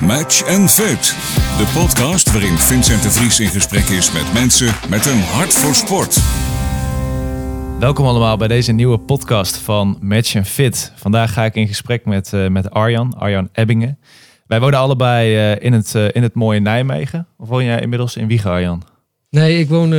Match and Fit. De podcast waarin Vincent de Vries in gesprek is met mensen met een hart voor sport. Welkom allemaal bij deze nieuwe podcast van Match and Fit. Vandaag ga ik in gesprek met, uh, met Arjan, Arjan Ebbingen. Wij wonen allebei uh, in, het, uh, in het mooie Nijmegen. Of woon jij inmiddels in Wiegen, Arjan? Nee, ik woon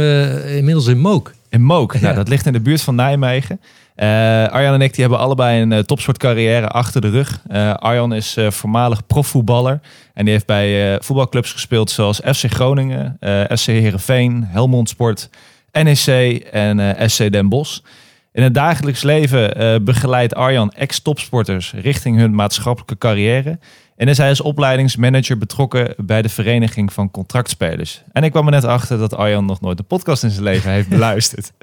inmiddels in Mook. In Mook, nou, dat ligt in de buurt van Nijmegen. Uh, Arjan en ik die hebben allebei een uh, topsportcarrière achter de rug. Uh, Arjan is voormalig profvoetballer. En die heeft bij voetbalclubs gespeeld zoals FC Groningen, SC Heerenveen, Helmond Sport, NEC en SC Den Bosch. In het dagelijks leven begeleidt Arjan ex-topsporters richting hun maatschappelijke carrière. En is hij als opleidingsmanager betrokken bij de Vereniging van Contractspelers. En ik kwam er net achter dat Arjan nog nooit een podcast in zijn leven heeft beluisterd.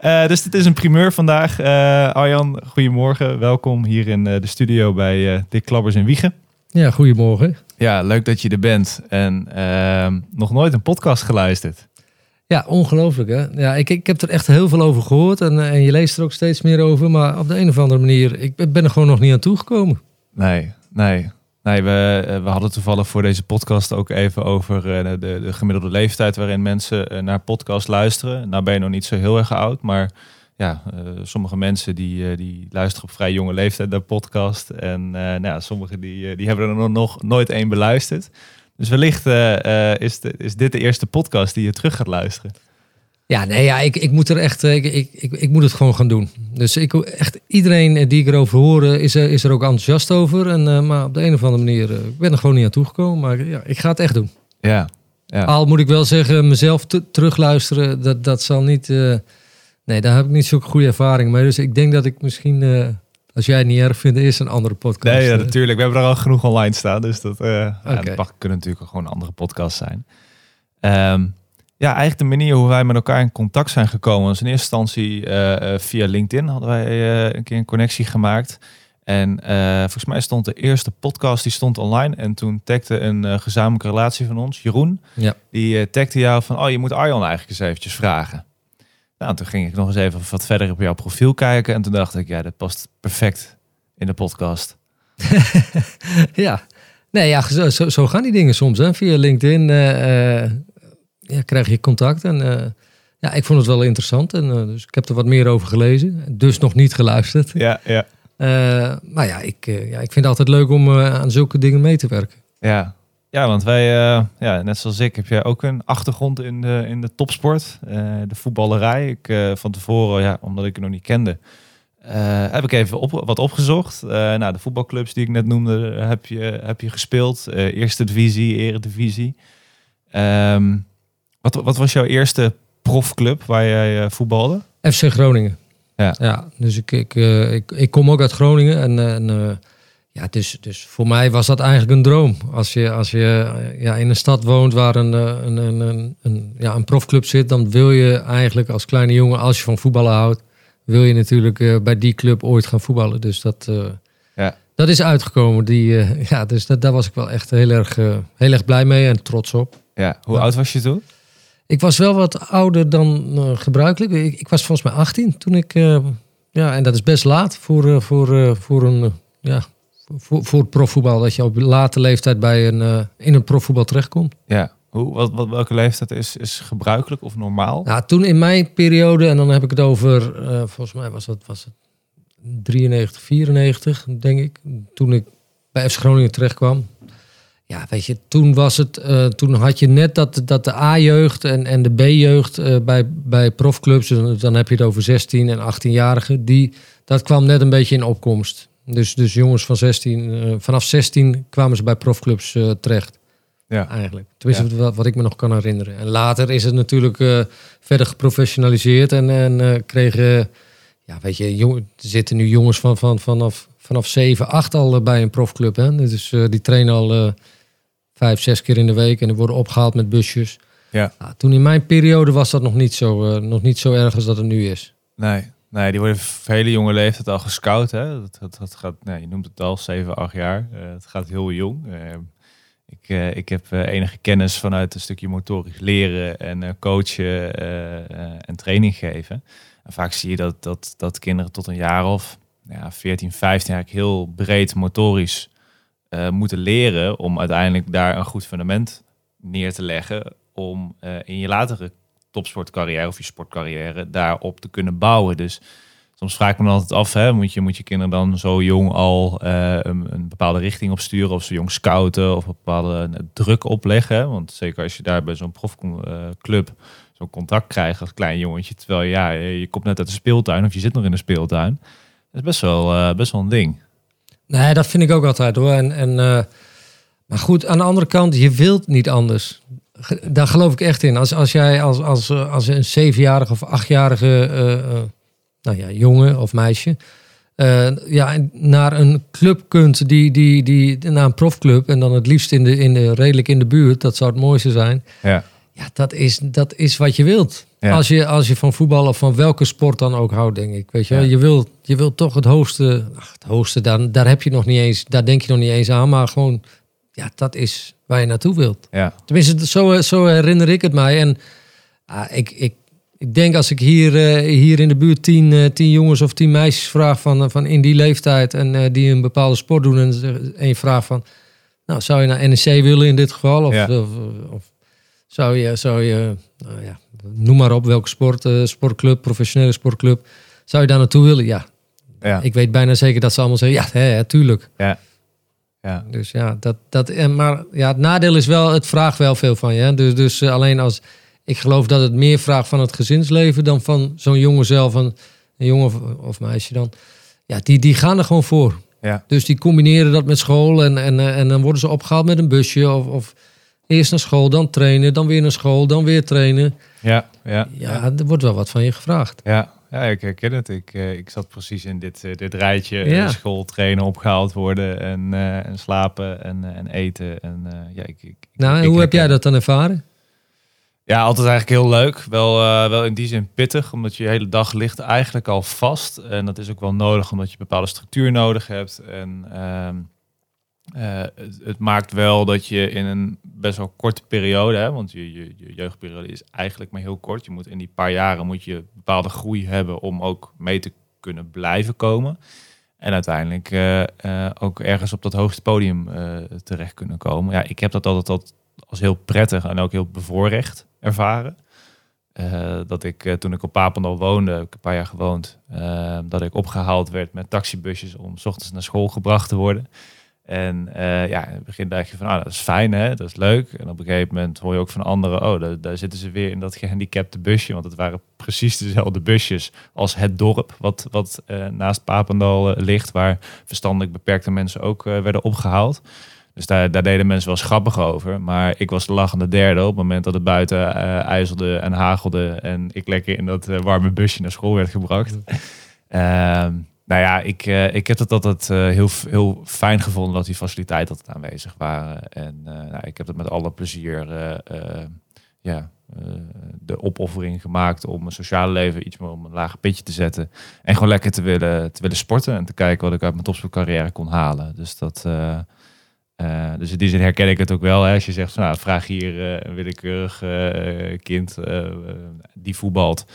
Uh, dus dit is een primeur vandaag. Uh, Arjan, goedemorgen. Welkom hier in uh, de studio bij Dick Klabbers in Wiegen. Ja, goedemorgen. Ja, leuk dat je er bent. En ehm, nog nooit een podcast geluisterd. Ja, ongelooflijk hè. Ja, ik, ik heb er echt heel veel over gehoord en, en je leest er ook steeds meer over. Maar op de een of andere manier, ik ben er gewoon nog niet aan toegekomen. Nee, nee. Nee, we, we hadden toevallig voor deze podcast ook even over de, de gemiddelde leeftijd waarin mensen naar podcast luisteren. Nou ben je nog niet zo heel erg oud, maar ja, sommige mensen die, die luisteren op vrij jonge leeftijd naar podcast. En nou ja, sommigen die, die hebben er nog, nog nooit één beluisterd. Dus wellicht is, de, is dit de eerste podcast die je terug gaat luisteren. Ja, nee, ja, ik, ik moet er echt, ik, ik, ik, ik moet het gewoon gaan doen. Dus ik, echt iedereen die ik erover hoor, is er, is er ook enthousiast over. En, uh, maar op de een of andere manier, uh, ik ben er gewoon niet aan toegekomen. Maar ja, ik ga het echt doen. Ja. ja. Al moet ik wel zeggen, mezelf terugluisteren, dat, dat zal niet... Uh, nee, daar heb ik niet zo'n goede ervaring mee. Dus ik denk dat ik misschien, als jij het niet erg vindt, eerst een andere podcast. Nee, ja, natuurlijk. We hebben er al genoeg online staan. Dus dat, okay. ja, dat kunnen natuurlijk gewoon een andere podcast zijn. Um, ja, eigenlijk de manier hoe wij met elkaar in contact zijn gekomen. Dus in eerste instantie uh, via LinkedIn hadden wij uh, een keer een connectie gemaakt. En volgens mij stond de eerste podcast die stond online. En toen tagde een gezamenlijke relatie van ons, Jeroen. Ja. Die tagde jou van, oh je moet Arjan eigenlijk eens eventjes vragen. Nou, toen ging ik nog eens even wat verder op jouw profiel kijken. En toen dacht ik, ja, dat past perfect in de podcast. ja, nee, ja, zo, zo, gaan die dingen soms. Hè? Via LinkedIn ja, krijg je contact. En uh, ja, ik vond het wel interessant. En, uh, dus ik heb er wat meer over gelezen. Dus nog niet geluisterd. Ja, ja. Uh, maar ja ik, ja, ik vind het altijd leuk om aan zulke dingen mee te werken. Ja, ja want wij, ja, net zoals ik, heb jij ook een achtergrond in de, in de topsport. de voetballerij. Ik, van tevoren, ja, omdat ik het nog niet kende, heb ik even op, wat opgezocht. nou, de voetbalclubs die ik net noemde, heb je, heb je gespeeld. eerste divisie, eredivisie. Um, wat, wat was jouw eerste profclub waar jij uh, voetbalde? FC Groningen. Ja. ja dus ik, ik, uh, ik, ik kom ook uit Groningen. En, en uh, ja, dus, dus voor mij was dat eigenlijk een droom. Als je, als je ja, in een stad woont waar een, een, een, een, een, ja, een profclub zit, dan wil je eigenlijk als kleine jongen, als je van voetballen houdt, wil je natuurlijk bij die club ooit gaan voetballen. Dus dat, ja. dat is uitgekomen. Die, ja, dus dat, daar was ik wel echt heel erg, heel erg blij mee en trots op. Ja. Hoe oud was je toen? Ik was wel wat ouder dan uh, gebruikelijk. Ik, ik, was volgens mij 18 toen ik. Uh, ja, en dat is best laat voor, uh, voor, voor een. ja, voor, voor het profvoetbal. Dat je op late leeftijd bij een, in een profvoetbal terechtkomt. Ja. Hoe, wat, wat, welke leeftijd is, is gebruikelijk of normaal? Nou, toen in mijn periode, en dan heb ik het over. volgens mij was dat was het 93, 94, denk ik. Toen ik bij FC Groningen terecht kwam. Ja, weet je, toen was het, uh, toen had je net dat, dat de A-jeugd en, en de B-jeugd uh, bij, bij profclubs, dan heb je het over 16 en 18-jarigen, die, dat kwam net een beetje in opkomst. Dus, dus jongens van 16, uh, eh, vanaf 16 kwamen ze bij profclubs terecht. Ja. Eigenlijk. Tenminste, ja. wat, wat ik me nog kan herinneren. En later is het natuurlijk verder geprofessionaliseerd en, en kregen, ja, weet je, jong, er zitten nu jongens van, van, vanaf, vanaf 7, 8 al bij een profclub. Hè? Dus die trainen al vijf, zes keer in de week en die worden opgehaald met busjes. Ja. Nou, toen in mijn periode was dat nog niet zo, uh, nog niet zo erg als dat het nu is. Nee, nee die worden hele jonge leeftijd al gescout. Hè? Dat, dat, dat gaat, nee, je noemt het al, 7, 8 jaar. Uh, het gaat heel jong. Uh, ik, uh, ik heb enige kennis vanuit een stukje motorisch leren en coachen en training geven. En vaak zie je dat, dat, dat kinderen tot een jaar of ja, 14, 15 jaar heel breed motorisch eh, moeten leren om uiteindelijk daar een goed fundament neer te leggen om eh, in je latere topsportcarrière of je sportcarrière daarop te kunnen bouwen. Dus soms vraag ik me dan altijd af, hè, moet, je, moet je kinderen dan zo jong al eh, een, bepaalde richting op sturen of zo jong scouten of een bepaalde uh, druk opleggen? Want zeker als je daar bij zo'n profclub zo'n contact krijgt als klein jongetje, terwijl ja, je komt net uit de speeltuin of je zit nog in de speeltuin. Dat is best wel, best wel een ding. Nee, dat vind ik ook altijd hoor. En, en, maar goed, aan de andere kant, je wilt niet anders. Daar geloof ik echt in. Als, als jij als, als, als een zevenjarige of achtjarige uh, nou ja, jongen of meisje uh, ja, naar een club kunt, die, die, die, naar een profclub en dan het liefst in de, in de, redelijk in de buurt, dat zou het mooiste zijn. Ja, ja dat, is, dat is wat je wilt. Ja. Als, je, als je van voetbal of van welke sport dan ook houdt, denk ik. Weet je, ja. je, wilt, je wilt toch het hoogste, ach, het hoogste, daar, daar heb je nog niet eens, daar denk je nog niet eens aan, maar gewoon, ja, dat is waar je naartoe wilt. Ja. Tenminste, zo, zo herinner ik het mij. En ah, ik, ik, ik denk als ik hier, uh, hier in de buurt tien, uh, tien jongens of tien meisjes vraag van, van in die leeftijd en die een bepaalde sport doen en, je vraagt van, nou zou je naar NEC willen in dit geval? Of, Ja. of, of zou je, zou je nou ja, noem maar op welke sport, sportclub, professionele sportclub, zou je daar naartoe willen? Ja. Ja. Ik weet bijna zeker dat ze allemaal zeggen, ja, hè, hè, tuurlijk. Ja. Ja. Dus ja, dat, dat, en maar ja, het nadeel is wel, het vraagt wel veel van je. Hè? Dus, dus uh, alleen als, ik geloof dat het meer vraagt van het gezinsleven dan van zo'n jongen zelf, een, een jongen of, of meisje dan. Ja, die, die gaan er gewoon voor. Ja. Dus die combineren dat met school en, en, en dan worden ze opgehaald met een busje of, of eerst naar school, dan trainen, dan weer naar school, dan weer trainen. Ja, ja, ja, er wordt wel wat van je gevraagd. Ja, ja ik herken het. Ik, uh, ik zat precies in dit, uh, dit rijtje. Ja. Uh, school, trainen, opgehaald worden en, uh, en slapen en, en eten. En, ja, ik, ik, nou, ik hoe heb jij dat dan ervaren? Ja, altijd eigenlijk heel leuk. Wel, wel in die zin pittig, omdat je, hele dag ligt eigenlijk al vast. En dat is ook wel nodig, omdat je bepaalde structuur nodig hebt. En ehm, het, maakt wel dat je in een best wel korte periode, hè, want je, je, je, jeugdperiode is eigenlijk maar heel kort. Je moet in die paar jaren moet je bepaalde groei hebben om ook mee te kunnen blijven komen. En uiteindelijk uh, uh, ook ergens op dat hoogste podium terecht kunnen komen. Ja, ik heb dat altijd, als heel prettig en ook heel bevoorrecht ervaren. dat ik toen ik op Papendal woonde, ik een paar jaar gewoond, dat ik opgehaald werd met taxibusjes om s ochtends naar school gebracht te worden. En uh, ja, in het begin dacht je van, ah, dat is fijn, hè? dat is leuk. En op een gegeven moment hoor je ook van anderen, oh, daar, daar zitten ze weer in dat gehandicapte busje. Want het waren precies dezelfde busjes als het dorp, wat, wat uh, naast Papendal uh, ligt, waar verstandelijk beperkte mensen ook werden opgehaald. Dus daar, daar deden mensen wel grappig over. Maar ik was de lachende derde op het moment dat het buiten ijzelde en hagelde. En ik lekker in dat warme busje naar school werd gebracht. Nou ja, ik, uh, ik heb het altijd uh, heel, heel fijn gevonden dat die faciliteiten altijd aanwezig waren. En uh, nou, ik heb het met alle plezier ja, de opoffering gemaakt om mijn sociale leven iets meer op een lager pitje te zetten. En gewoon lekker te willen, te willen sporten en te kijken wat ik uit mijn topsportcarrière kon halen. Dus dat. dus in die zin herken ik het ook wel. Hè. Als je zegt, nou, vraag hier een willekeurig kind die voetbalt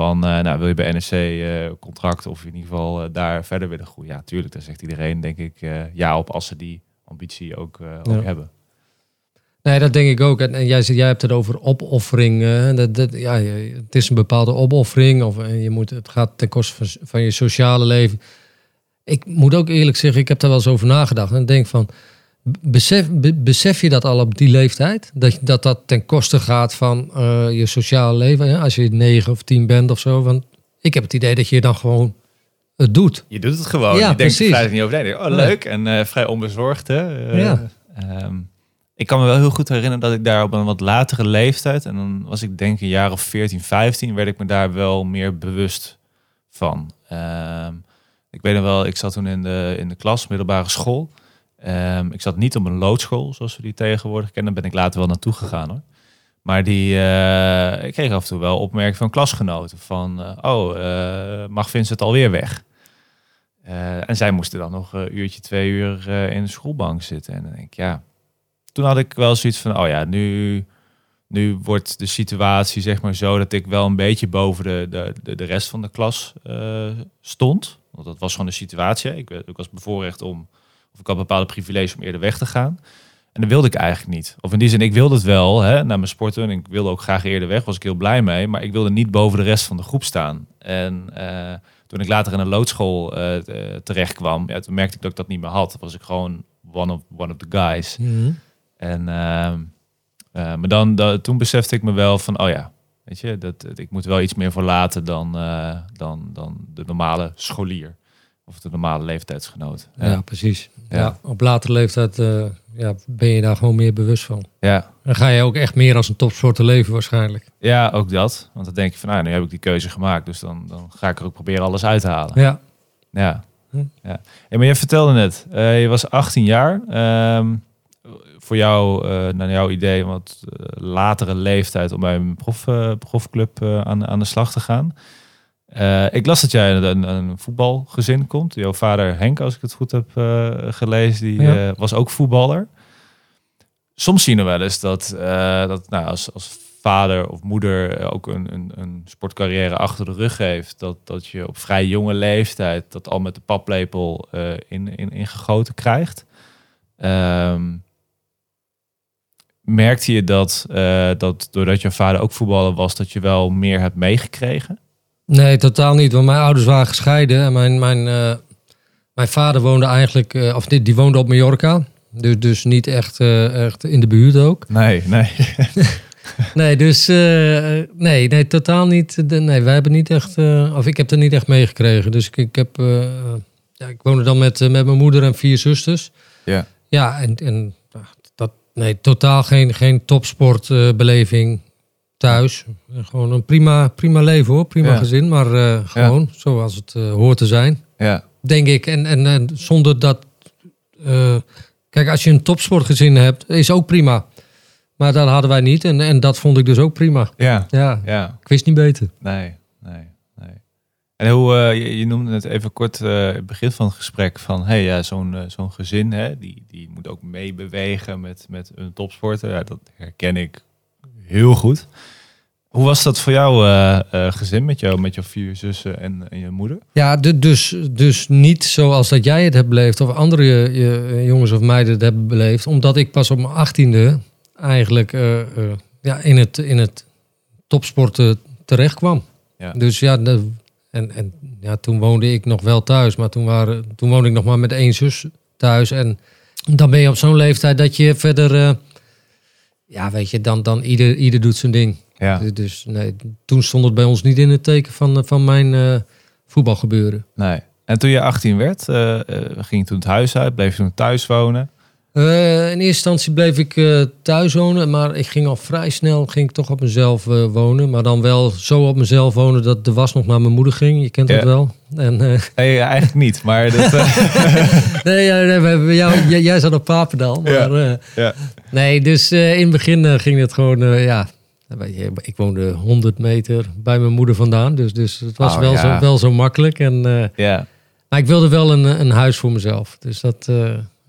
van, uh, nou, wil je bij NEC uh, contract of in ieder geval uh, daar verder willen groeien? Ja, tuurlijk, daar zegt iedereen, denk ik, ja op als ze die ambitie ook, ook hebben. Nee, dat denk ik ook. En, en jij, zegt- jij hebt het over opoffering. eh, dat, dat, ja, het is een bepaalde opoffering. Of eh, je moet, het gaat ten koste van, van je sociale leven. Ik moet ook eerlijk zeggen, ik heb daar wel eens over nagedacht. En denk van, besef, be- besef je dat al op die leeftijd? Dat dat, dat ten koste gaat van eh, je sociale leven? Hè? Als je negen of tien bent of zo. Want ik heb het idee dat je dan gewoon het doet. Je doet het gewoon. Ja, je denkt er precies. niet over. Oh, Nee. leuk. En eh, vrij onbezorgd. Hè? Eh, Ja. ehm, ik kan me wel heel goed herinneren dat ik daar op een wat latere leeftijd, en dan was ik denk een jaar of 14, 15, werd ik me daar wel meer bewust van. Ehm, ik weet nog wel, ik zat toen in de, in de klas, middelbare school. Ehm, ik zat niet op een loodschool, zoals we die tegenwoordig kennen. Daar ben ik later wel naartoe gegaan hoor. Maar die, eh, ik kreeg af en toe wel opmerkingen van klasgenoten. Van, eh, oh, eh, mag Vincent alweer weg? En zij moesten dan nog een uurtje, twee uur in de schoolbank zitten. En dan denk ik, ja. Toen had ik wel zoiets van, oh ja, nu, nu wordt de situatie zeg maar zo dat ik wel een beetje boven de, de, de, rest van de klas stond. Want dat was gewoon de situatie. Ik, ik was bevoorrecht om Of ik had bepaalde privileges om eerder weg te gaan. En dat wilde ik eigenlijk niet. Of in die zin, ik wilde het wel hè, naar mijn sporten. En ik wilde ook graag eerder weg. Was ik heel blij mee. Maar ik wilde niet boven de rest van de groep staan. En eh, toen ik later in een loodschool uh, terecht kwam, ja, toen merkte ik dat ik dat niet meer had. was ik gewoon one of, one of the guys. Mhm. En ehm, eh, maar dan, dat, toen besefte ik me wel van, oh ja, weet je, dat, ik moet wel iets meer voor laten dan, dan, dan de normale scholier. Of de normale leeftijdsgenoot. Ja, precies. Ja. op latere leeftijd ja, ben je daar gewoon meer bewust van. Ja. Dan ga je ook echt meer als een topsoorten leven waarschijnlijk. Ja, ook dat. Want dan denk je van, nou, nu heb ik die keuze gemaakt. Dus dan, dan ga ik er ook proberen alles uit te halen. Ja. Ja. Hm. ja. Hey, maar je vertelde net, uh, je was 18 jaar. Um, voor jou, uh, naar jouw idee, wat latere leeftijd om bij een prof, profclub aan, aan de slag te gaan. Uh, ik las dat jij uit een, een, voetbalgezin komt. Jouw vader Henk, als ik het goed heb uh, gelezen, die ja. uh, was ook voetballer. Soms zien we wel eens dat, dat nou, als, als vader of moeder ook een, een, een, sportcarrière achter de rug heeft. Dat, dat je op vrij jonge leeftijd dat al met de paplepel in, in, ingegoten krijgt. Um, merkte je dat, dat doordat je vader ook voetballer was, dat je wel meer hebt meegekregen? Nee, totaal niet. Want mijn ouders waren gescheiden. En mijn, mijn, uh, mijn vader woonde eigenlijk, uh, of die, die woonde op Mallorca. Dus, dus niet echt, uh, echt in de buurt ook. Nee, nee. nee, dus nee, nee, totaal niet. Nee, wij hebben niet echt, of ik heb er niet echt meegekregen. Dus ik, ik heb, ja, ik woonde dan met, met mijn moeder en vier zusters. Ja. Ja, en, en dat, nee, totaal geen, geen topsportbeleving thuis. Gewoon een prima, prima leven hoor, prima gezin, maar uh, gewoon ja. zoals het uh, hoort te zijn. Ja. Denk ik. En, en, en zonder dat. Uh, kijk, als je een topsportgezin hebt, is ook prima. Maar dat hadden wij niet en, en dat vond ik dus ook prima. Ja. Ja. ja. Ik wist niet beter. Nee, nee, nee. En hoe, je, je, noemde het even kort het begin van het gesprek van, hey, ja, zo'n zo'n gezin, hè, die, die moet ook meebewegen met, met een topsporter. Ja, dat herken ik heel goed. Hoe was dat voor jou uh, uh, gezin met jou, met jouw vier zussen en, en je moeder? Ja, dus, dus niet zoals dat jij het hebt beleefd of andere je, jongens of meiden het hebben beleefd. Omdat ik pas op mijn achttiende eigenlijk uh, ja, in, het, in het topsporten terecht kwam. Ja. Dus ja, de, en, en ja, toen woonde ik nog wel thuis, maar toen, waren, toen woonde ik nog maar met één zus thuis. En dan ben je op zo'n leeftijd dat je verder ja, weet je, dan, dan ieder, ieder doet zijn ding. Ja. Dus, dus nee, toen stond het bij ons niet in het teken van, van mijn uh, voetbalgebeuren. Nee. En toen je 18 werd, uh, ging je toen het huis uit, bleef je toen thuis wonen? In eerste instantie bleef ik thuis wonen, maar ik ging al vrij snel ging ik toch op mezelf wonen. Maar dan wel zo op mezelf wonen dat de was nog naar mijn moeder ging. Je kent ja. dat wel. En, nee, eigenlijk niet, maar... Dat, nee, ja, nee, we, jou, jij, jij zat op Papendal. Maar, ja. ja. Nee, dus in het begin ging het gewoon, ja. Ik woonde 100 meter bij mijn moeder vandaan. Dus, dus het was Oh, wel, zo, wel zo makkelijk. En, ja. Maar ik wilde wel een, een huis voor mezelf. Dus dat,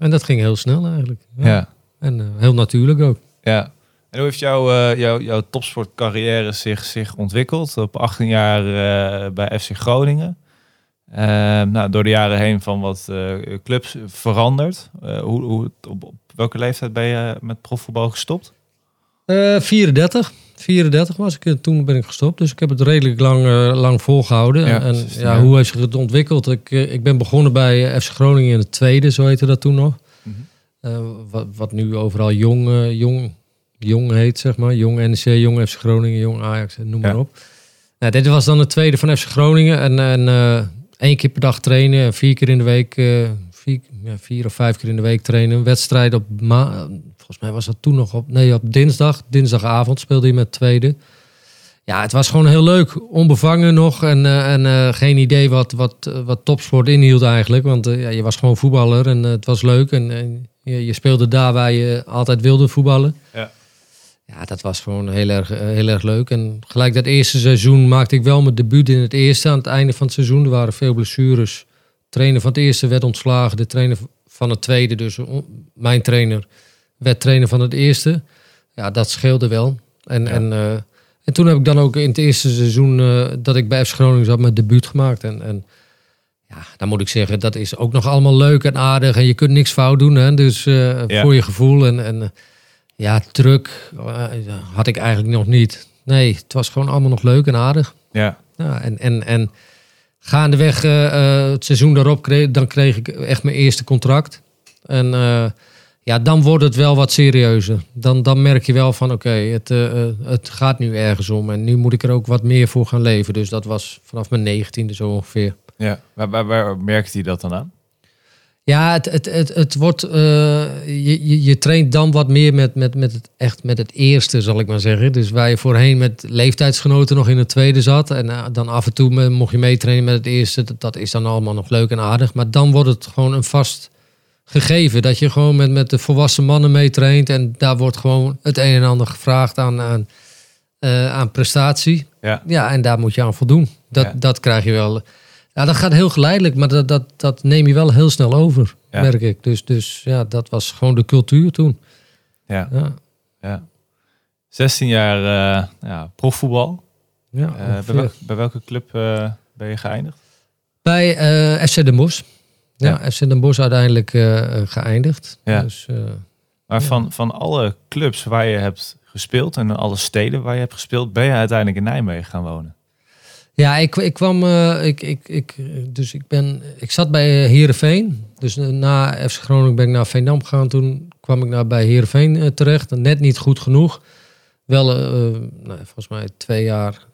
en dat ging heel snel eigenlijk. Ja. En heel natuurlijk ook. Ja. En hoe heeft jouw, jouw, jouw topsportcarrière zich, zich ontwikkeld? Op 18 jaar bij FC Groningen. nou, door de jaren heen van wat clubs veranderd. hoe, hoe, op, op welke leeftijd ben je met profvoetbal gestopt? Uh, 34. 34 was ik, toen ben ik gestopt. Dus ik heb het redelijk lang, uh, lang volgehouden. Ja, en ja, ja. hoe heeft zich het ontwikkeld? Ik, uh, ik ben begonnen bij FC Groningen in het tweede, zo heette dat toen nog. Mhm. Uh, wat, wat nu overal jong, jong, jong heet, zeg maar. Jong NEC, jong FC Groningen, jong Ajax, noem maar op. Nou, dit was dan het tweede van FC Groningen. En, en eh, één keer per dag trainen, vier keer in de week, eh, vier, vier of vijf keer in de week trainen. Een wedstrijd op, volgens mij was dat toen nog op, nee, op dinsdag. Dinsdagavond speelde hij met tweede. Ja, het was gewoon heel leuk. Onbevangen nog en, eh, en eh, geen idee wat, wat, eh, wat topsport inhield eigenlijk. Want ja, je was gewoon voetballer en het was leuk. En, en je, je speelde daar waar je altijd wilde voetballen. Ja. Ja, dat was gewoon heel erg, heel erg leuk. En gelijk dat eerste seizoen maakte ik wel mijn debuut in het eerste. Aan het einde van het seizoen er waren veel blessures. De trainer van het eerste werd ontslagen. De trainer van het tweede, dus mijn trainer, werd trainer van het eerste. Ja, dat scheelde wel. En, Ja. en, eh, en toen heb ik dan ook in het eerste seizoen eh, dat ik bij FC Groningen zat mijn debuut gemaakt. En, en ja, dan moet ik zeggen, dat is ook nog allemaal leuk en aardig. En je kunt niks fout doen, hè? dus eh, Ja. voor je gevoel. En, en ja, druk had ik eigenlijk nog niet. Nee, het was gewoon allemaal nog leuk en aardig. Ja, Ja, en, en, en gaandeweg het seizoen daarop, kreeg, dan kreeg ik echt mijn eerste contract. En ja, dan wordt het wel wat serieuzer. Dan, dan merk je wel van oké, het, eh, eh, het gaat nu ergens om. En nu moet ik er ook wat meer voor gaan leven. Dus dat was vanaf mijn negentiende zo ongeveer. ja. Waar, waar, waar merkte hij dat dan aan? Ja, het, het, het, het wordt. eh, je, je, je traint dan wat meer met, met, met het echt met het eerste, zal ik maar zeggen. Dus waar je voorheen met leeftijdsgenoten nog in het tweede zat. En dan af en toe mocht je meetrainen met het eerste. Dat, dat is dan allemaal nog leuk en aardig. Maar dan wordt het gewoon een vast gegeven. Dat je gewoon met, met de volwassen mannen meetraint. En daar wordt gewoon het een en ander gevraagd aan, aan, eh, aan prestatie. Ja, Ja, en daar moet je aan voldoen. Dat, Ja. dat krijg je wel. Ja, dat gaat heel geleidelijk, maar dat, dat, dat neem je wel heel snel over, Ja. merk ik. Dus, dus ja, dat was gewoon de cultuur toen. ja, Ja, ja. 16 jaar eh, ja, profvoetbal. ja, Eh, bij, ongeveer. welk- bij welke club ben je geëindigd? Bij FC Den Bosch. Ja, FC Den Bosch uiteindelijk eh, eh, geëindigd. Ja. Dus, eh, Maar van, van alle clubs waar je hebt gespeeld en alle steden waar je hebt gespeeld, ben je uiteindelijk in Nijmegen gaan wonen. ja, ik, ik kwam, ik, ik, ik, dus ik ben, ik zat bij Herenveen. Dus na FC Groningen ben ik naar Veendam gegaan. Toen kwam ik naar bij Herenveen uh, terecht. Net niet goed genoeg. Wel, nou, volgens mij twee jaar,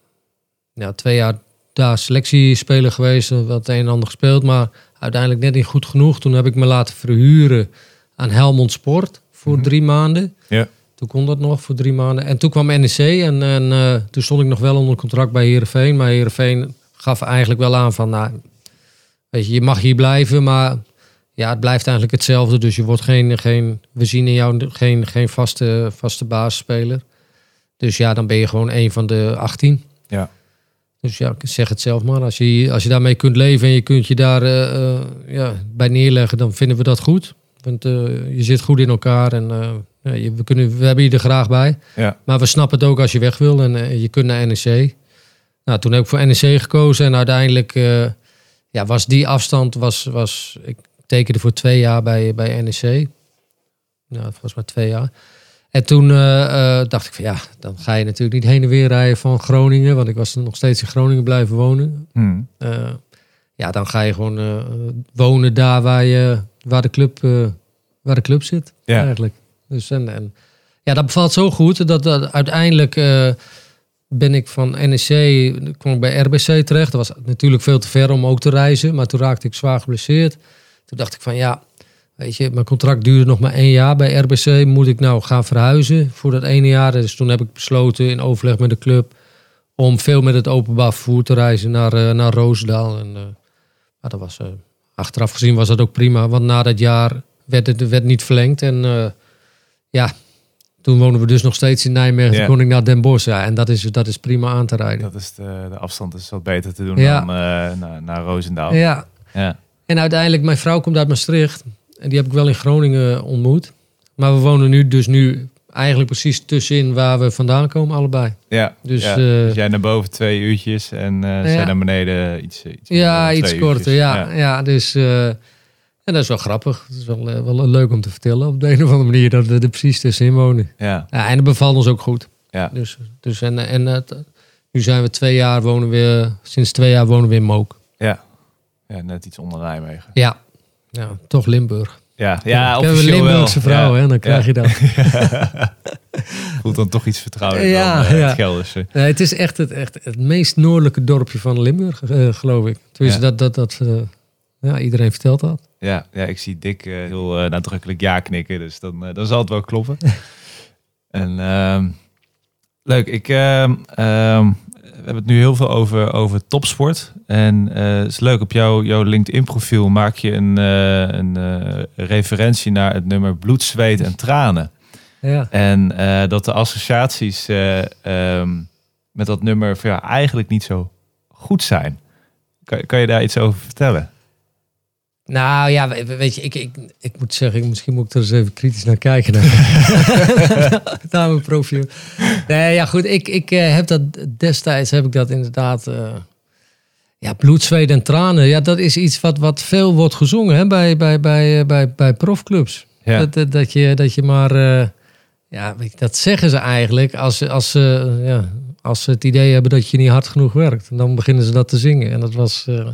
ja, twee jaar daar selectiespeler geweest. Wat een en ander gespeeld, maar uiteindelijk net niet goed genoeg. Toen heb ik me laten verhuren aan Helmond Sport voor Mhm. drie maanden. Ja. Toen kon dat nog voor drie maanden. En toen kwam NEC en, en eh, toen stond ik nog wel onder contract bij Herenveen. Maar Herenveen gaf eigenlijk wel aan van, nou, weet je, je mag hier blijven, maar ja, het blijft eigenlijk hetzelfde. Dus je wordt geen, geen we zien in jou geen, geen vaste, vaste basisspeler. Dus ja, dan ben je gewoon een van de 18. Ja. Dus ja, ik zeg het zelf maar. Als je, als je daarmee kunt leven en je kunt je daar eh, eh, ja, bij neerleggen, dan vinden we dat goed. Want eh, je zit goed in elkaar en ja, je- we, kunnen, we hebben je er graag bij. Ja. Maar we snappen het ook als je weg wil en je kunt naar NEC. Nou, toen heb ik voor NEC gekozen en uiteindelijk ja, was die afstand, was, was, ik tekende voor twee jaar bij, bij NEC. Ja, volgens mij twee jaar. En toen eh, eh, dacht ik van ja, dan ga je natuurlijk niet heen en weer rijden van Groningen, want ik was nog steeds in Groningen blijven wonen. Hm. Eh, ja, dan ga je gewoon wonen daar waar, je, waar, de club, waar de club zit. Ja. Eigenlijk. Dus en, en ja, dat bevalt zo goed dat, dat uiteindelijk ben ik van NEC kwam ik bij RBC terecht. Dat was natuurlijk veel te ver om ook te reizen, maar toen raakte ik zwaar geblesseerd. Toen dacht ik van ja, weet je, mijn contract duurde nog maar één jaar bij RBC. Moet ik nou gaan verhuizen voor dat ene jaar? Dus toen heb ik besloten in overleg met de club om veel met het openbaar vervoer te reizen naar, eh, naar Roosendaal. En, eh, maar dat was, eh, achteraf gezien was dat ook prima, want na dat jaar werd het werd niet verlengd. En ja, toen wonen we dus nog steeds in Nijmegen. Toen kon ik naar Den Bosch. Ja, en dat is, dat is prima aan te rijden. Dat is de, de afstand is wat beter te doen Ja. dan naar, naar Roosendaal. Ja, Ja. en uiteindelijk, mijn vrouw komt uit Maastricht. En die heb ik wel in Groningen ontmoet. Maar we wonen nu dus nu eigenlijk precies tussenin waar we vandaan komen, allebei. Ja. Dus, ja. eh, Dus jij naar boven twee uurtjes en eh zij naar beneden iets, iets Ja, iets korter. Ja, ja. dus. eh, en dat is wel grappig. Het is wel, eh, wel leuk om te vertellen op de een of andere manier dat we er precies tussenin wonen. Ja. Ja, en dat bevalt ons ook goed. Ja. Dus, dus en, en het, nu zijn we twee jaar wonen we, sinds twee jaar wonen we in Mook. Ja. ja, net iets onder Nijmegen. Ja, ja toch Limburg. Ja, ja officieel Limburgse wel. vrouw, ja. hè, dan krijg je dat. Voelt dan toch iets vertrouwelijker Ja, dan eh, ja. het Gelderse. Nee, het is echt het, echt het meest noordelijke dorpje van Limburg, eh, geloof ik. Tenminste, Ja. dat, dat, dat, eh, ja, iedereen vertelt dat. Ja, ja, ik zie Dick eh, heel eh, nadrukkelijk ja knikken, dus dan, eh, dan zal het wel kloppen. en ehm, leuk, ik, ehm, ehm, hebben het nu heel veel over, over topsport. En eh, het is leuk, op jouw, jouw LinkedIn profiel maak je een, eh, een eh, referentie naar het nummer bloed, zweet en tranen. Ja. En eh, dat de associaties eh, ehm, met dat nummer jou eigenlijk niet zo goed zijn. Kan, kan je daar iets over vertellen? Nou ja, we- weet je, ik, ik, ik moet zeggen, misschien moet ik er eens even kritisch naar kijken. Naar, naar mijn profiel. Nee, ja goed, ik, ik eh, heb dat destijds, heb ik dat inderdaad... eh, ja, bloed, zweet en tranen. Ja, dat is iets wat, wat veel wordt gezongen hè, bij, bij, bij, bij, bij profclubs. Ja. Dat, dat, dat je, dat je maar, eh, ja, weet je, dat zeggen ze eigenlijk als, als, ze ja, als ze het idee hebben dat je niet hard genoeg werkt. En dan beginnen ze dat te zingen. En dat was, eh,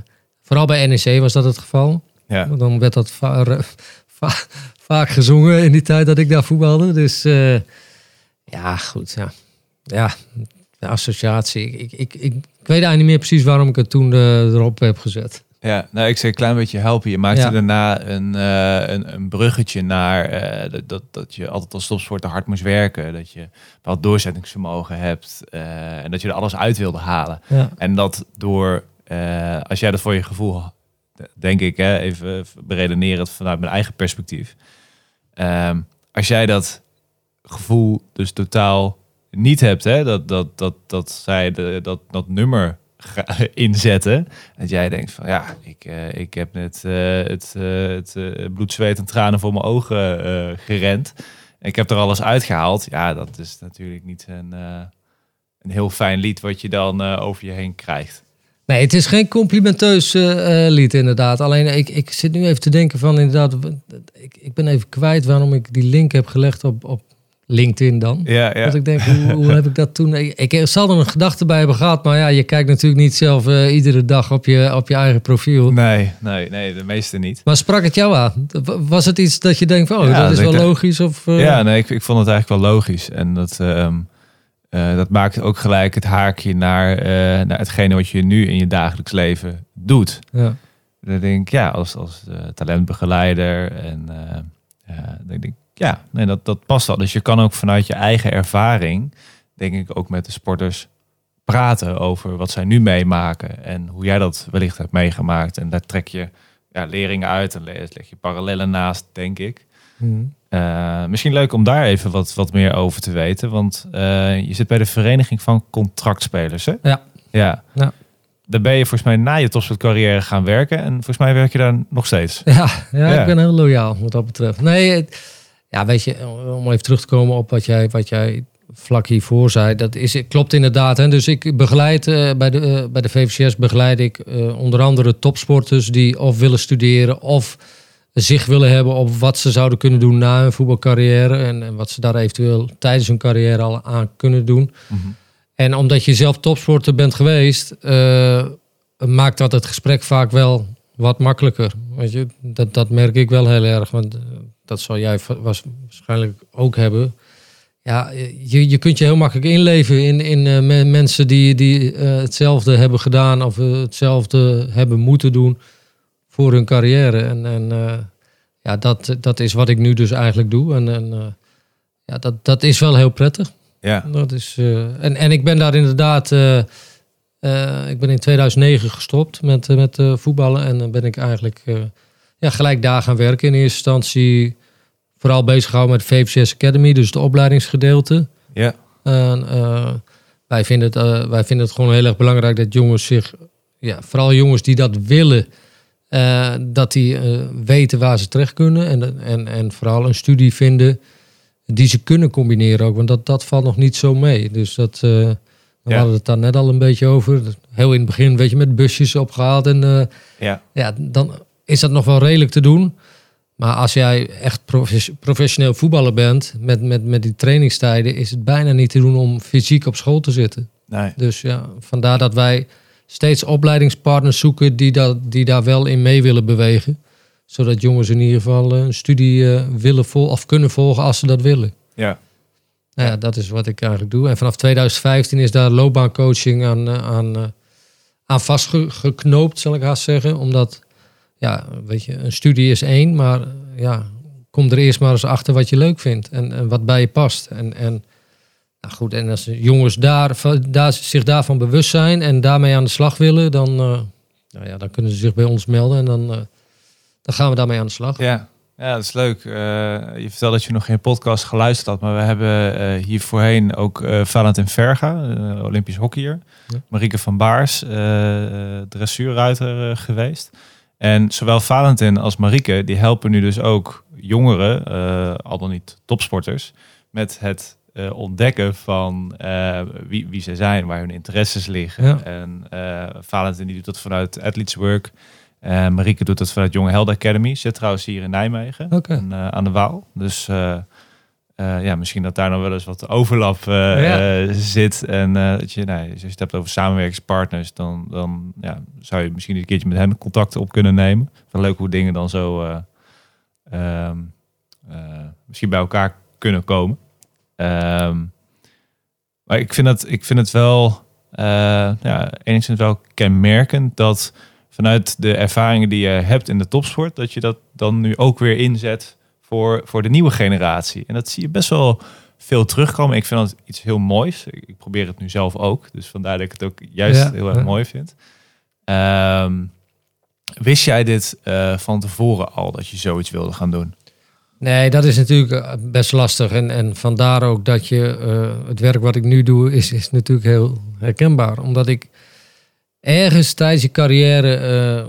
vooral bij NEC was dat het geval. Ja. Dan werd dat va- re- va- vaak gezongen in die tijd dat ik daar voetbalde. Dus eh, ja, goed. Ja, ja de associatie. Ik, ik, ik, ik weet eigenlijk niet meer precies waarom ik het toen eh, erop heb gezet. Ja, nou, ik zei een klein beetje helpen. Je maakte Ja. daarna een, eh, een, een bruggetje naar dat, dat, je altijd als topsporter hard moest werken. Dat je wat doorzettingsvermogen hebt. en dat je er alles uit wilde halen. Ja. En dat door, als jij dat voor je gevoel, denk ik, hè, even beredenerend vanuit mijn eigen perspectief. Ehm, als jij dat gevoel dus totaal niet hebt, hè, dat, dat, dat, dat zij de, dat, dat nummer inzetten. Dat jij denkt van ja, ik, eh, ik heb net eh, het, eh, het bloed, zweet en tranen voor mijn ogen gerend. Ik heb er alles uitgehaald. Ja, dat is natuurlijk niet een, een heel fijn lied wat je dan over je heen krijgt. Nee, het is geen complimenteus eh, lied inderdaad. Alleen ik, ik zit nu even te denken van inderdaad, ik, ik ben even kwijt waarom ik die link heb gelegd op, op LinkedIn dan. Ja, ja. Want ik denk, hoe, hoe heb ik dat toen... Ik, ik zal er een gedachte bij hebben gehad, maar ja, je kijkt natuurlijk niet zelf eh, iedere dag op je, op je eigen profiel. Nee, nee, nee, de meeste niet. Maar sprak het jou aan? Was het iets dat je denkt van, oh, Ja, dat is wel ik- logisch? Of, eh, Ja, nee, ik, ik vond het eigenlijk wel logisch. En dat, ehm, eh, dat maakt ook gelijk het haakje naar, eh, naar hetgene wat je nu in je dagelijks leven doet. ja. Dan denk ik, ja, als, als eh, talentbegeleider. En dan denk ik, ja, nee, dat, dat past al. Dus je kan ook vanuit je eigen ervaring, denk ik, ook met de sporters praten over wat zij nu meemaken. En hoe jij dat wellicht hebt meegemaakt. En daar trek je ja, leringen uit en le- leg je parallellen naast, denk ik. Mhm. Eh, misschien leuk om daar even wat, wat meer over te weten. Want eh, je zit bij de Vereniging van Contractspelers, hè? Ja. Ja. Ja. Daar ben je volgens mij na je topsportcarrière gaan werken. En volgens mij werk je daar nog steeds. Ja, ja, Ja. ik ben heel loyaal wat dat betreft. Nee, ja, weet je, om even terug te komen op wat jij, wat jij vlak hiervoor zei, dat is, klopt inderdaad. Hè? Dus ik begeleid eh, bij, de, bij de VVCS begeleid ik onder andere topsporters die of willen studeren of zich willen hebben op wat ze zouden kunnen doen na hun voetbalcarrière en, en wat ze daar eventueel tijdens hun carrière al aan kunnen doen. En omdat je zelf topsporter bent geweest, eh, maakt dat het gesprek vaak wel wat makkelijker. Weet je, dat, dat merk ik wel heel erg. Want eh, dat zal jij was, waarschijnlijk ook hebben. Ja, je, je kunt je heel makkelijk inleven in, in me- mensen die, die hetzelfde hebben gedaan of hetzelfde hebben moeten doen voor hun carrière. En, en eh, ja, dat, dat is wat ik nu dus eigenlijk doe. En, en eh, ja, dat, dat is wel heel prettig. Ja. Dat is, eh, en, en ik ben daar inderdaad. ik ben in 2009 gestopt met, met voetballen. En dan ben ik eigenlijk ja, gelijk daar gaan werken. In eerste instantie vooral bezig gehouden met VVCS Academy, dus de opleidingsgedeelte. Ja. En, wij, vinden het, wij vinden het gewoon heel erg belangrijk dat jongens zich, ja, vooral jongens die dat willen, eh, dat die eh, weten waar ze terecht kunnen. En, en, en vooral een studie vinden die ze kunnen combineren ook. Want dat, dat valt nog niet zo mee. Dus dat, eh, we Ja. hadden het daar net al een beetje over. Heel in het begin, weet je, met busjes opgehaald. En Ja. ja, dan is dat nog wel redelijk te doen. Maar als jij echt profes- professioneel voetballer bent, met, met, met die trainingstijden, is het bijna niet te doen om fysiek op school te zitten. Nee. Dus ja, vandaar dat wij steeds opleidingspartners zoeken die, dat, die daar wel in mee willen bewegen. Zodat jongens in ieder geval eh, een studie eh, willen vol of kunnen volgen als ze dat willen. Ja. Nou ja, dat is wat ik eigenlijk doe. En vanaf 2015 is daar loopbaancoaching aan, eh, aan, aan vastgeknoopt, zal ik haast zeggen. Omdat, ja, weet je, een studie is één, maar ja, kom er eerst maar eens achter wat je leuk vindt en, en wat bij je past. En, en nou goed, en als jongens daar, daar, zich daarvan bewust zijn en daarmee aan de slag willen, dan, eh, nou ja, dan kunnen ze zich bij ons melden en dan, eh, dan gaan we daarmee aan de slag. Ja. Ja, dat is leuk. Eh, je vertelde dat je nog geen podcast geluisterd had, maar we hebben hier voorheen ook Valentin Verga, Olympisch hockeyer. Ja. Marieke van Baars, dressuurruiter geweest. En zowel Valentin als Marieke, die helpen nu dus ook jongeren, al dan niet topsporters, met het eh, ontdekken van eh, wie, wie ze zijn, waar hun interesses liggen. Ja. En Valentin die doet dat vanuit Athletes Work. Uh, Marieke doet dat vanuit Jonge Helden Academy. Zit trouwens hier in Nijmegen en, aan de Waal. Dus ja, misschien dat daar nog wel eens wat overlap Ja. zit. En dat je, nou, als je het hebt over samenwerkingspartners, dan, dan ja, zou je misschien een keertje met hen contact op kunnen nemen. Van leuk hoe dingen dan zo eh, ehm, eh, misschien bij elkaar kunnen komen. Ehm, maar ik vind het, ik vind het wel eh, ja, enigszins wel kenmerkend dat vanuit de ervaringen die je hebt in de topsport, dat je dat dan nu ook weer inzet voor, voor de nieuwe generatie. En dat zie je best wel veel terugkomen. Ik vind dat iets heel moois. Ik, probeer het nu zelf ook. Dus vandaar dat ik het ook juist Ja, heel erg ja. mooi vind. Ehm, wist jij dit eh, van tevoren al, dat je zoiets wilde gaan doen? Nee, dat is natuurlijk eh, best lastig. En, en vandaar ook dat je eh, het werk wat ik nu doe, is, is natuurlijk heel herkenbaar. Omdat ik ergens tijdens je carrière. eh,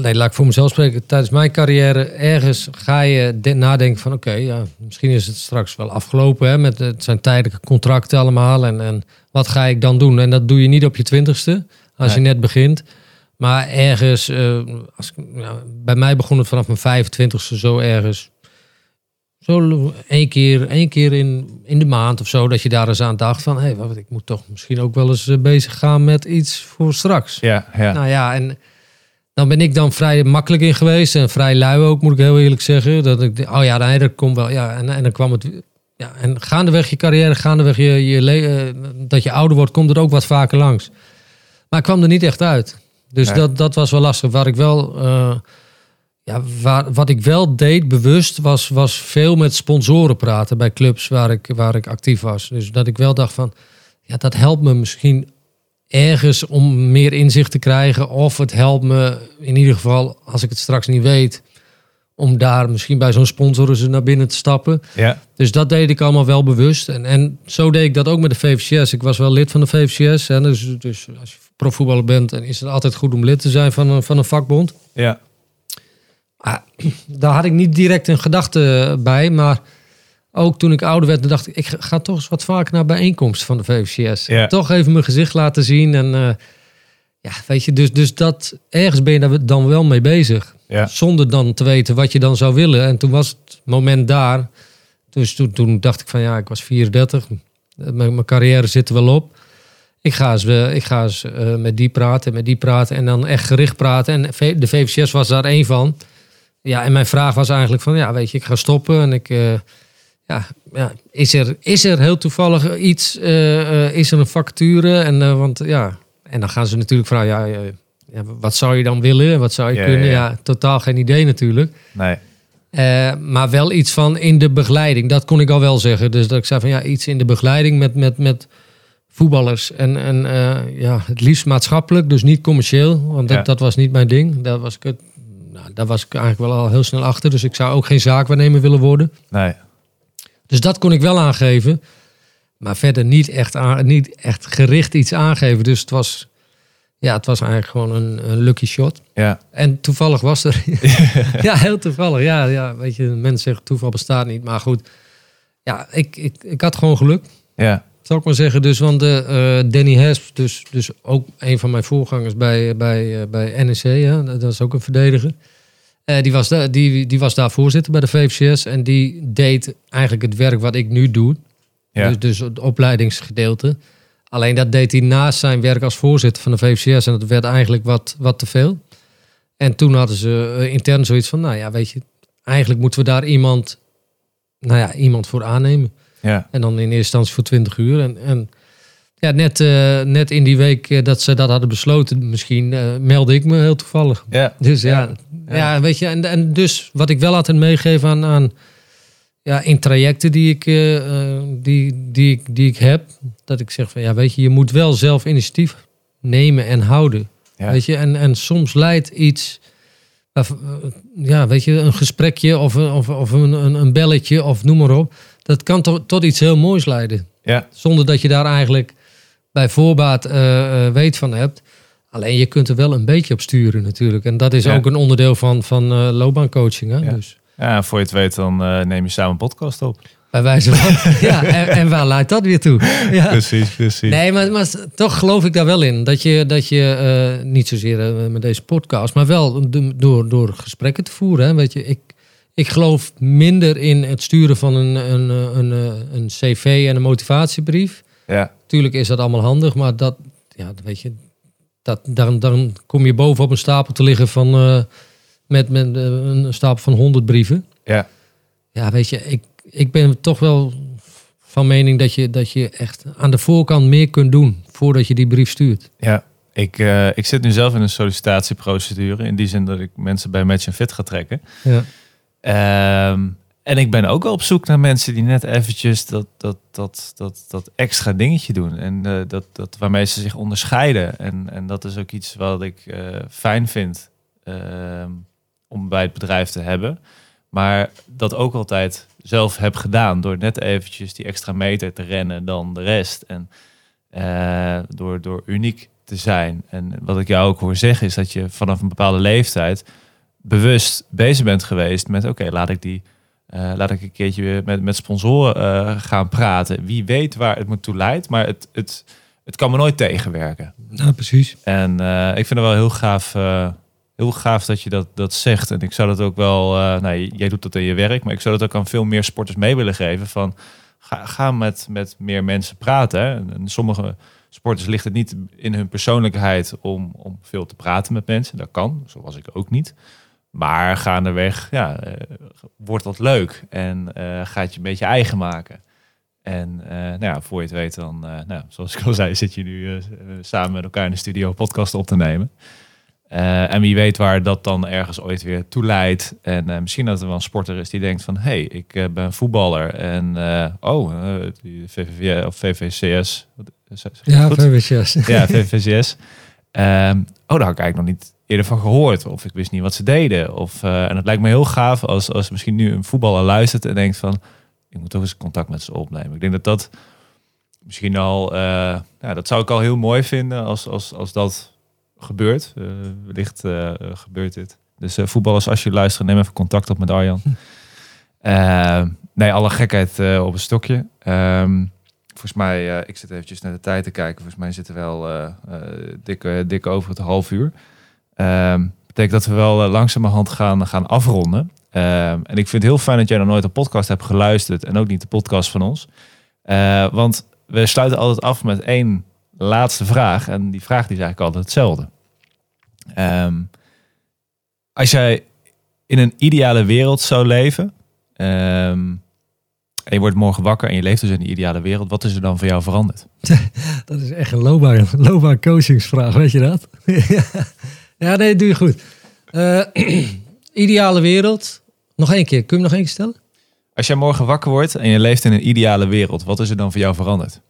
nee, laat ik voor mezelf spreken. Tijdens mijn carrière, ergens ga je de- nadenken van oké, ja, misschien is het straks wel afgelopen. Hè, met, het zijn tijdelijke contracten allemaal. En, en wat ga ik dan doen? En dat doe je niet op je twintigste, als je net begint. Maar ergens, eh, als, ik- ja, bij mij begon het vanaf mijn 25ste zo ergens. Zo één keer, één keer in, in de maand of zo, dat je daar eens aan dacht van... hé, hey, wat, ik moet toch misschien ook wel eens eh, bezig gaan met iets voor straks. Ja, ja. Nou ja, en dan ben ik dan vrij makkelijk in geweest en vrij lui ook, moet ik heel eerlijk zeggen. Dat ik, oh ja, nee, dat komt wel. Ja, en, en dan kwam het... Ja, en gaandeweg je carrière, gaandeweg je, je eh, dat je ouder wordt, komt er ook wat vaker langs. Maar ik kwam er niet echt uit. Dus Nee. dat, dat was wel lastig. Waar ik wel, eh, ja, waar, wat ik wel deed bewust, was, was veel met sponsoren praten bij clubs waar ik, waar ik actief was. Dus dat ik wel dacht van, ja, dat helpt me misschien ergens om meer inzicht te krijgen. Of het helpt me in ieder geval, als ik het straks niet weet, om daar misschien bij zo'n sponsor eens naar binnen te stappen. ja. Dus dat deed ik allemaal wel bewust. En, en zo deed ik dat ook met de VVCS. Ik was wel lid van de VVCS. Hè, dus, dus als je profvoetballer bent, dan is het altijd goed om lid te zijn van een, van een vakbond. ja. Ah, daar had ik niet direct een gedachte bij. Maar ook toen ik ouder werd, dacht ik, ik ga toch eens wat vaker naar bijeenkomsten van de VVCS. Ja. Toch even mijn gezicht laten zien. En eh, ja, weet je, dus, dus dat ergens ben je daar dan wel mee bezig. Zonder dan te weten wat je dan zou willen. En toen was het moment daar. Dus toen, dacht ik van ja, ik was 34. Mijn, carrière zit er wel op. Ik ga eens, eh, ik ga eens eh, met die praten, met die praten. En dan echt gericht praten. En de VVCS was daar één van. Ja, en mijn vraag was eigenlijk van ja, weet je, ik ga stoppen. En ik... eh, ja, ja, is, er, is er heel toevallig iets? is er een vacature? En, want, ja, en dan gaan ze natuurlijk vragen: ja, ja, wat zou je dan willen? Wat zou je Ja, kunnen? ja, totaal geen idee natuurlijk. Nee. Eh, maar wel iets van in de begeleiding. Dat kon ik al wel zeggen. Dus dat ik zei van ja, iets in de begeleiding met, met, met voetballers. En, en eh, ja, het liefst maatschappelijk, dus niet commercieel. Want dat, dat was niet mijn ding. Daar was, ik het, nou, daar was ik eigenlijk wel al heel snel achter. Dus ik zou ook geen zaakwaarnemer willen worden. Nee. Dus dat kon ik wel aangeven. Maar verder niet echt, aan, niet echt gericht iets aangeven. Dus het was, ja, het was eigenlijk gewoon een, een lucky shot. Ja. En toevallig was er. ja, heel toevallig. Ja, ja, weet je, mensen zeggen toeval bestaat niet. Maar goed, ja, ik, ik, ik had gewoon geluk. Ja. Zal ik maar zeggen. Dus, want de, eh, Danny Hesp, dus, dus ook een van mijn voorgangers bij, bij, eh, bij NEC, ja, dat is ook een verdediger. Eh, die, was da- die, die was daar voorzitter bij de VVCS. En die deed eigenlijk het werk wat ik nu doe. Ja. Dus, dus het opleidingsgedeelte. Alleen dat deed hij naast zijn werk als voorzitter van de VVCS. En dat werd eigenlijk wat, wat te veel. En toen hadden ze eh, intern zoiets van, nou ja, weet je, eigenlijk moeten we daar iemand, nou ja, iemand voor aannemen. Ja. En dan in eerste instantie voor 20 uur. En, en ja, net, eh, net in die week eh, dat ze dat hadden besloten, misschien meldde ik me heel toevallig. Ja. Dus ja, ja. weet je, en, en dus wat ik wel altijd meegeef aan, aan ja, in trajecten die ik, die, die, ik, die ik heb, dat ik zeg van ja, weet je, je moet wel zelf initiatief nemen en houden. Ja. Weet je, en, en soms leidt iets, eh, ja, weet je, een gesprekje of, een- of, of een, een, een belletje of noem maar op, dat kan tot, tot iets heel moois leiden. Ja. Zonder dat je daar eigenlijk bij voorbaat eh, eh, weet van hebt. Alleen je kunt er wel een beetje op sturen natuurlijk. En dat is Ja. ook een onderdeel van, van eh, loopbaancoaching. Hè? Ja. Dus, Ja, voor je het weet dan eh, neem je samen een podcast op. Bij wijze van. ja, en, en waar leidt dat weer toe? Ja. Precies, precies. Nee, maar, maar toch geloof ik daar wel in. Dat je, dat je eh, niet zozeer eh, met deze podcast, maar wel do- door, door gesprekken te voeren. Hè. Weet je, ik, ik geloof minder in het sturen van een, een, eh, een, een cv en een motivatiebrief. Ja, Tuurlijk is dat allemaal handig, maar dat, ja, weet je, dat, dan, dan kom je bovenop een stapel te liggen van, met, met een stapel van 100 brieven. ja, Ja, weet je, ik, ik ben toch wel van mening dat je, dat je echt aan de voorkant meer kunt doen voordat je die brief stuurt. ja. Ik, eh, ik zit nu zelf in een sollicitatieprocedure. In die zin dat ik mensen bij Match Fit ga trekken. Ja. Ehm, en ik ben ook wel op zoek naar mensen die net eventjes dat, dat, dat, dat, dat extra dingetje doen. En eh, dat, dat waarmee ze zich onderscheiden. En, en dat is ook iets wat ik eh, fijn vind ehm, om bij het bedrijf te hebben. Maar dat ook altijd zelf heb gedaan. Door net eventjes die extra meter te rennen dan de rest. En eh, door, door uniek te zijn. En wat ik jou ook hoor zeggen is dat je vanaf een bepaalde leeftijd bewust bezig bent geweest met oké, laat ik die eh, laat ik een keertje weer met, met sponsoren eh, gaan praten. Wie weet waar het me toe leidt, maar het, het, het kan me nooit tegenwerken. Nou, precies. En ik vind het wel heel gaaf, heel gaaf dat je dat, dat zegt. En ik zou dat ook wel, eh nou, jij doet dat in je werk, maar ik zou dat ook aan veel meer sporters mee willen geven. Van ga, ga met, met meer mensen praten. Hè. En, sommige sporters ligt het niet in hun persoonlijkheid om, om veel te praten met mensen. Dat kan, zo was ik ook niet. Maar gaandeweg, ja, eh, wordt dat leuk en eh, gaat je een beetje eigen maken. En eh, nou ja, voor je het weet dan, nou, zoals ik al zei, zit je nu samen met elkaar in de studio podcast op te nemen. Eh, en wie weet waar dat dan ergens ooit weer toe leidt. En eh, misschien dat er wel een sporter is die denkt van... hé, hey, ik eh, ben voetballer en oh, VVV of VVCS. Ja, goed? VWCS. Ja, VVCS. Ehm, oh, daar had ik eigenlijk nog niet eerder van gehoord. Of ik wist niet wat ze deden. Of, en het lijkt me heel gaaf als, als misschien nu een voetballer luistert en denkt van... ik moet toch eens contact met ze opnemen. Ik denk dat dat misschien al... ja, dat zou ik al heel mooi vinden als, als, als dat gebeurt. Eh, wellicht eh, eh, gebeurt dit. Dus voetballers, als je luistert, neem even contact op met Arjan. Eh, nee, alle gekheid op een stokje. Ehm, volgens mij, ik zit eventjes naar de tijd te kijken. Volgens mij zitten we wel eh, dik, dik over het half uur. Ehm betekent dat we wel langzamerhand gaan, gaan afronden. Ehm, en ik vind het heel fijn dat jij nog nooit een podcast hebt geluisterd. En ook niet de podcast van ons. Want we sluiten altijd af met één laatste vraag. En die vraag die is eigenlijk altijd hetzelfde. Ehm, als jij in een ideale wereld zou leven... ehm, en je wordt morgen wakker en je leeft dus in die ideale wereld. Wat is er dan voor jou veranderd? Dat is echt een loopbaan, loopbaan coachingsvraag, weet je dat? ja, nee, doe je goed. Eh, ideale wereld. Nog één keer, kun je hem nog één keer stellen? Als jij morgen wakker wordt en je leeft in een ideale wereld, wat is er dan voor jou veranderd?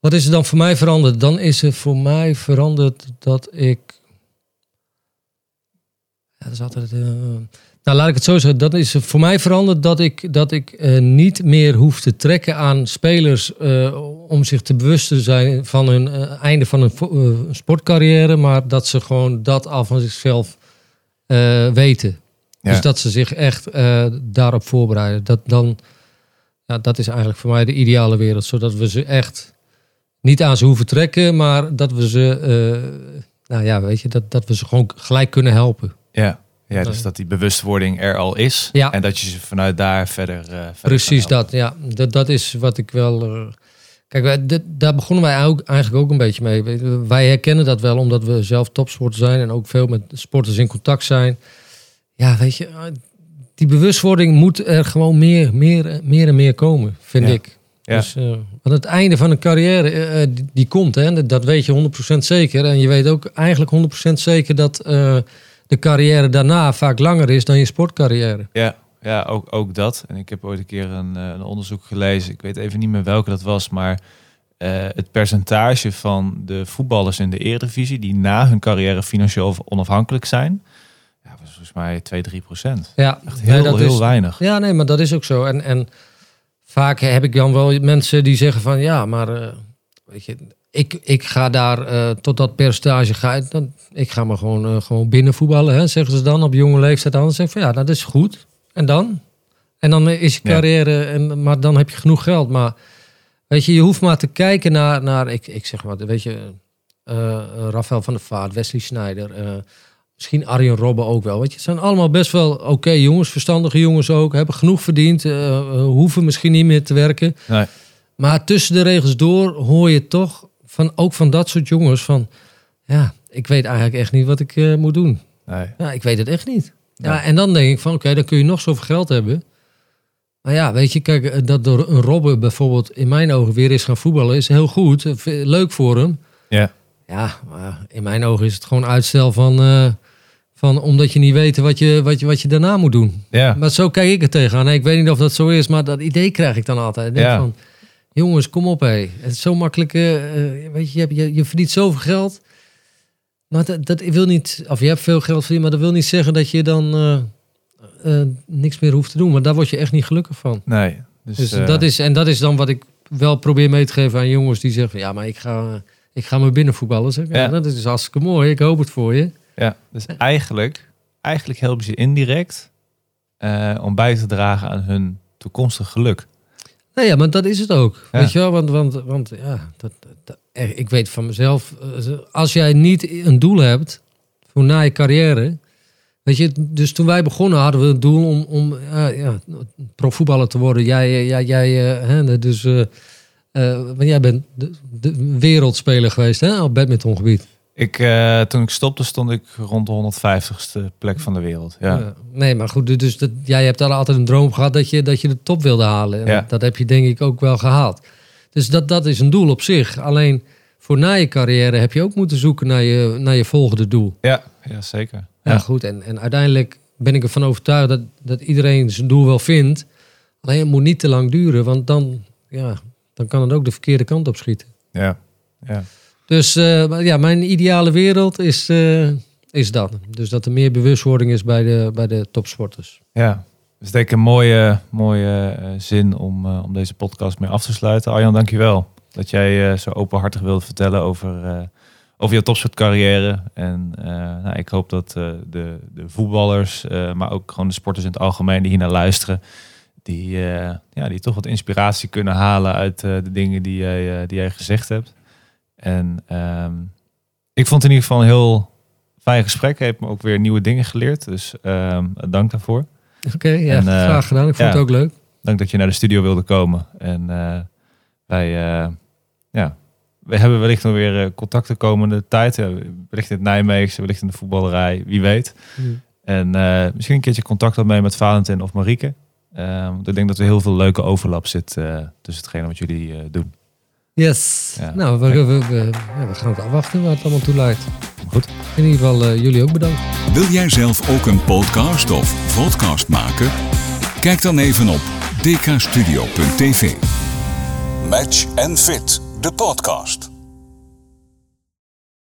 Wat is er dan voor mij veranderd? Dan is er voor mij veranderd dat ik. Ja, dat is altijd. eh, Nou, laat ik het zo zeggen. Dat is er voor mij veranderd dat ik, dat ik eh, niet meer hoef te trekken aan spelers eh, om zich te bewust te zijn van hun einde van eh, sportcarrière, maar dat ze gewoon dat al van zichzelf weten. Ja. Dus dat ze zich echt daarop voorbereiden. Dat, dan, ja, dat is eigenlijk voor mij de ideale wereld. Zodat we ze echt niet aan ze hoeven trekken, maar dat we ze, eh, nou ja, weet je, dat, dat we ze gewoon gelijk kunnen helpen. Ja. ja, dus dat die bewustwording er al is. Ja. En dat je ze vanuit daar verder. eh, verder Precies dat, ja. Dat, dat is wat ik wel. eh, kijk, wij, dit- daar begonnen wij ook, eigenlijk ook een beetje mee. Wij herkennen dat wel omdat we zelf topsporter zijn en ook veel met sporters in contact zijn. Ja, weet je, die bewustwording moet er gewoon meer, meer, meer en meer komen, vind Ja. ik. Ja. Dus, eh, want het einde van een carrière, eh, eh, die, die komt, hè, dat, weet je 100% zeker. En je weet ook eigenlijk 100% zeker dat de carrière daarna vaak langer is dan je sportcarrière. Ja, ja ook, ook dat. En ik heb ooit een keer een, een onderzoek gelezen. Ik weet even niet meer welke dat was, maar het percentage van de voetballers in de Eredivisie die na hun carrière financieel onafhankelijk zijn, ja, was volgens mij 2, 3 procent. Ja, Echt nee, heel, dat heel is, weinig. Ja, nee, maar dat is ook zo. En, en vaak heb ik dan wel mensen die zeggen van ja, maar eh, weet je, ik, ik ga daar eh, tot dat percentage ga ik dan, ik ga maar gewoon, eh, gewoon binnen voetballen, hè, zeggen ze dan op jonge leeftijd. Dan zeg ik van ja, dat is goed. En dan? En dan is je Ja. carrière, en, maar dan heb je genoeg geld. Maar weet je, je hoeft maar te kijken naar, naar ik, ik zeg maar, weet je, Rafael van der Vaart, Wesley Sneijder, eh, misschien Arjen Robben ook wel. Weet je, het zijn allemaal best wel oké jongens, verstandige jongens ook, hebben genoeg verdiend, eh, eh, hoeven misschien niet meer te werken. Nee. Maar tussen de regels door hoor je toch, van, ook van dat soort jongens, van ja, ik weet eigenlijk echt niet wat ik eh, moet doen. Nee. Ja, ik weet het echt niet. Ja, Ja. en dan denk ik van, oké, dan kun je nog zoveel geld hebben. Maar ja, weet je, kijk, dat door een Robben bijvoorbeeld in mijn ogen weer is gaan voetballen, is heel goed. Leuk voor hem. Ja. Ja, maar in mijn ogen is het gewoon uitstel van, van omdat je niet weet wat je, wat, je, wat je daarna moet doen. Ja. Maar zo kijk ik er tegenaan. Nee, ik weet niet of dat zo is, maar dat idee krijg ik dan altijd. Ik denk Ja. van, jongens, kom op hé. Het is zo makkelijk, eh, eh, weet je, je, je, je verdient zoveel geld. Maar dat, dat wil niet, of je hebt veel geld verdiend, maar dat wil niet zeggen dat je dan eh, niks meer hoeft te doen. Maar daar word je echt niet gelukkig van. Nee. Dus, Dus dat is, en dat is dan wat ik wel probeer mee te geven aan jongens die zeggen, van, ja, maar ik ga, ik ga me. Zeg. Ja. Ja. dat is hartstikke mooi, ik hoop het voor je. Ja, dus eigenlijk, eigenlijk helpen ze indirect eh, om bij te dragen aan hun toekomstig geluk. Nou ja, maar dat is het ook. Ja. Weet je wel? Want, want, want ja, dat, dat- eh, ik weet van mezelf, eh, als jij niet een doel hebt voor na je carrière. Weet je, dus toen wij begonnen hadden we het doel om, om ja, ja, profvoetballer te worden. Jij, jij, jij hè, dus, want jij bent de, de wereldspeler geweest hè, op badmintongebied. Ik, eh, toen ik stopte stond ik rond de 150ste plek van de wereld. Ja. Ja. Nee, maar goed, dus dat, jij hebt altijd een droom gehad dat je, dat je de top wilde halen. En Ja. dat, dat heb je denk ik ook wel gehaald. Dus dat, dat is een doel op zich. Alleen voor na je carrière heb je ook moeten zoeken naar je, naar je volgende doel. Ja, ja, zeker. Ja, Ja. goed. En, en uiteindelijk ben ik ervan overtuigd dat, dat iedereen zijn doel wel vindt. Alleen het moet niet te lang duren, want dan, ja, dan kan het ook de verkeerde kant op schieten. Ja. Ja. Dus eh, ja, mijn ideale wereld is, eh, is dat. Dus dat er meer bewustwording is bij de, bij de topsporters. ja. Dus denk ik een mooie, mooie eh, zin om, om deze podcast mee af te sluiten. Arjan, dankjewel dat jij zo openhartig wilde vertellen over, over je topsportcarrière. En nou, ik hoop dat de, de voetballers, maar ook gewoon de sporters in het algemeen die hier naar luisteren, die, ja, die toch wat inspiratie kunnen halen uit de dingen die jij, die jij gezegd hebt. En ehm, ik vond het in ieder geval een heel fijn gesprek. Je hebt me ook weer nieuwe dingen geleerd. Dus ehm, dank daarvoor. Oké, ja, En, eh, graag gedaan. Ik vond ja. het ook leuk. Dank dat je naar de studio wilde komen. En eh, wij, eh, ja, we hebben wellicht nog weer contact de komende tijd. Wellicht in het Nijmeegse, wellicht in de voetballerij, wie weet. En eh, misschien een keertje contact opnemen met Valentin of Marieke. Eh, want ik denk dat er heel veel leuke overlap zit tussen hetgene wat jullie doen. Yes. Ja. Nou, we, we, we, ja, we gaan het afwachten waar het allemaal toe leidt. Goed. In ieder geval eh, jullie ook bedankt. Wil jij zelf ook een podcast of podcast maken? Kijk dan even op dkstudio.tv. Match and Fit, de podcast.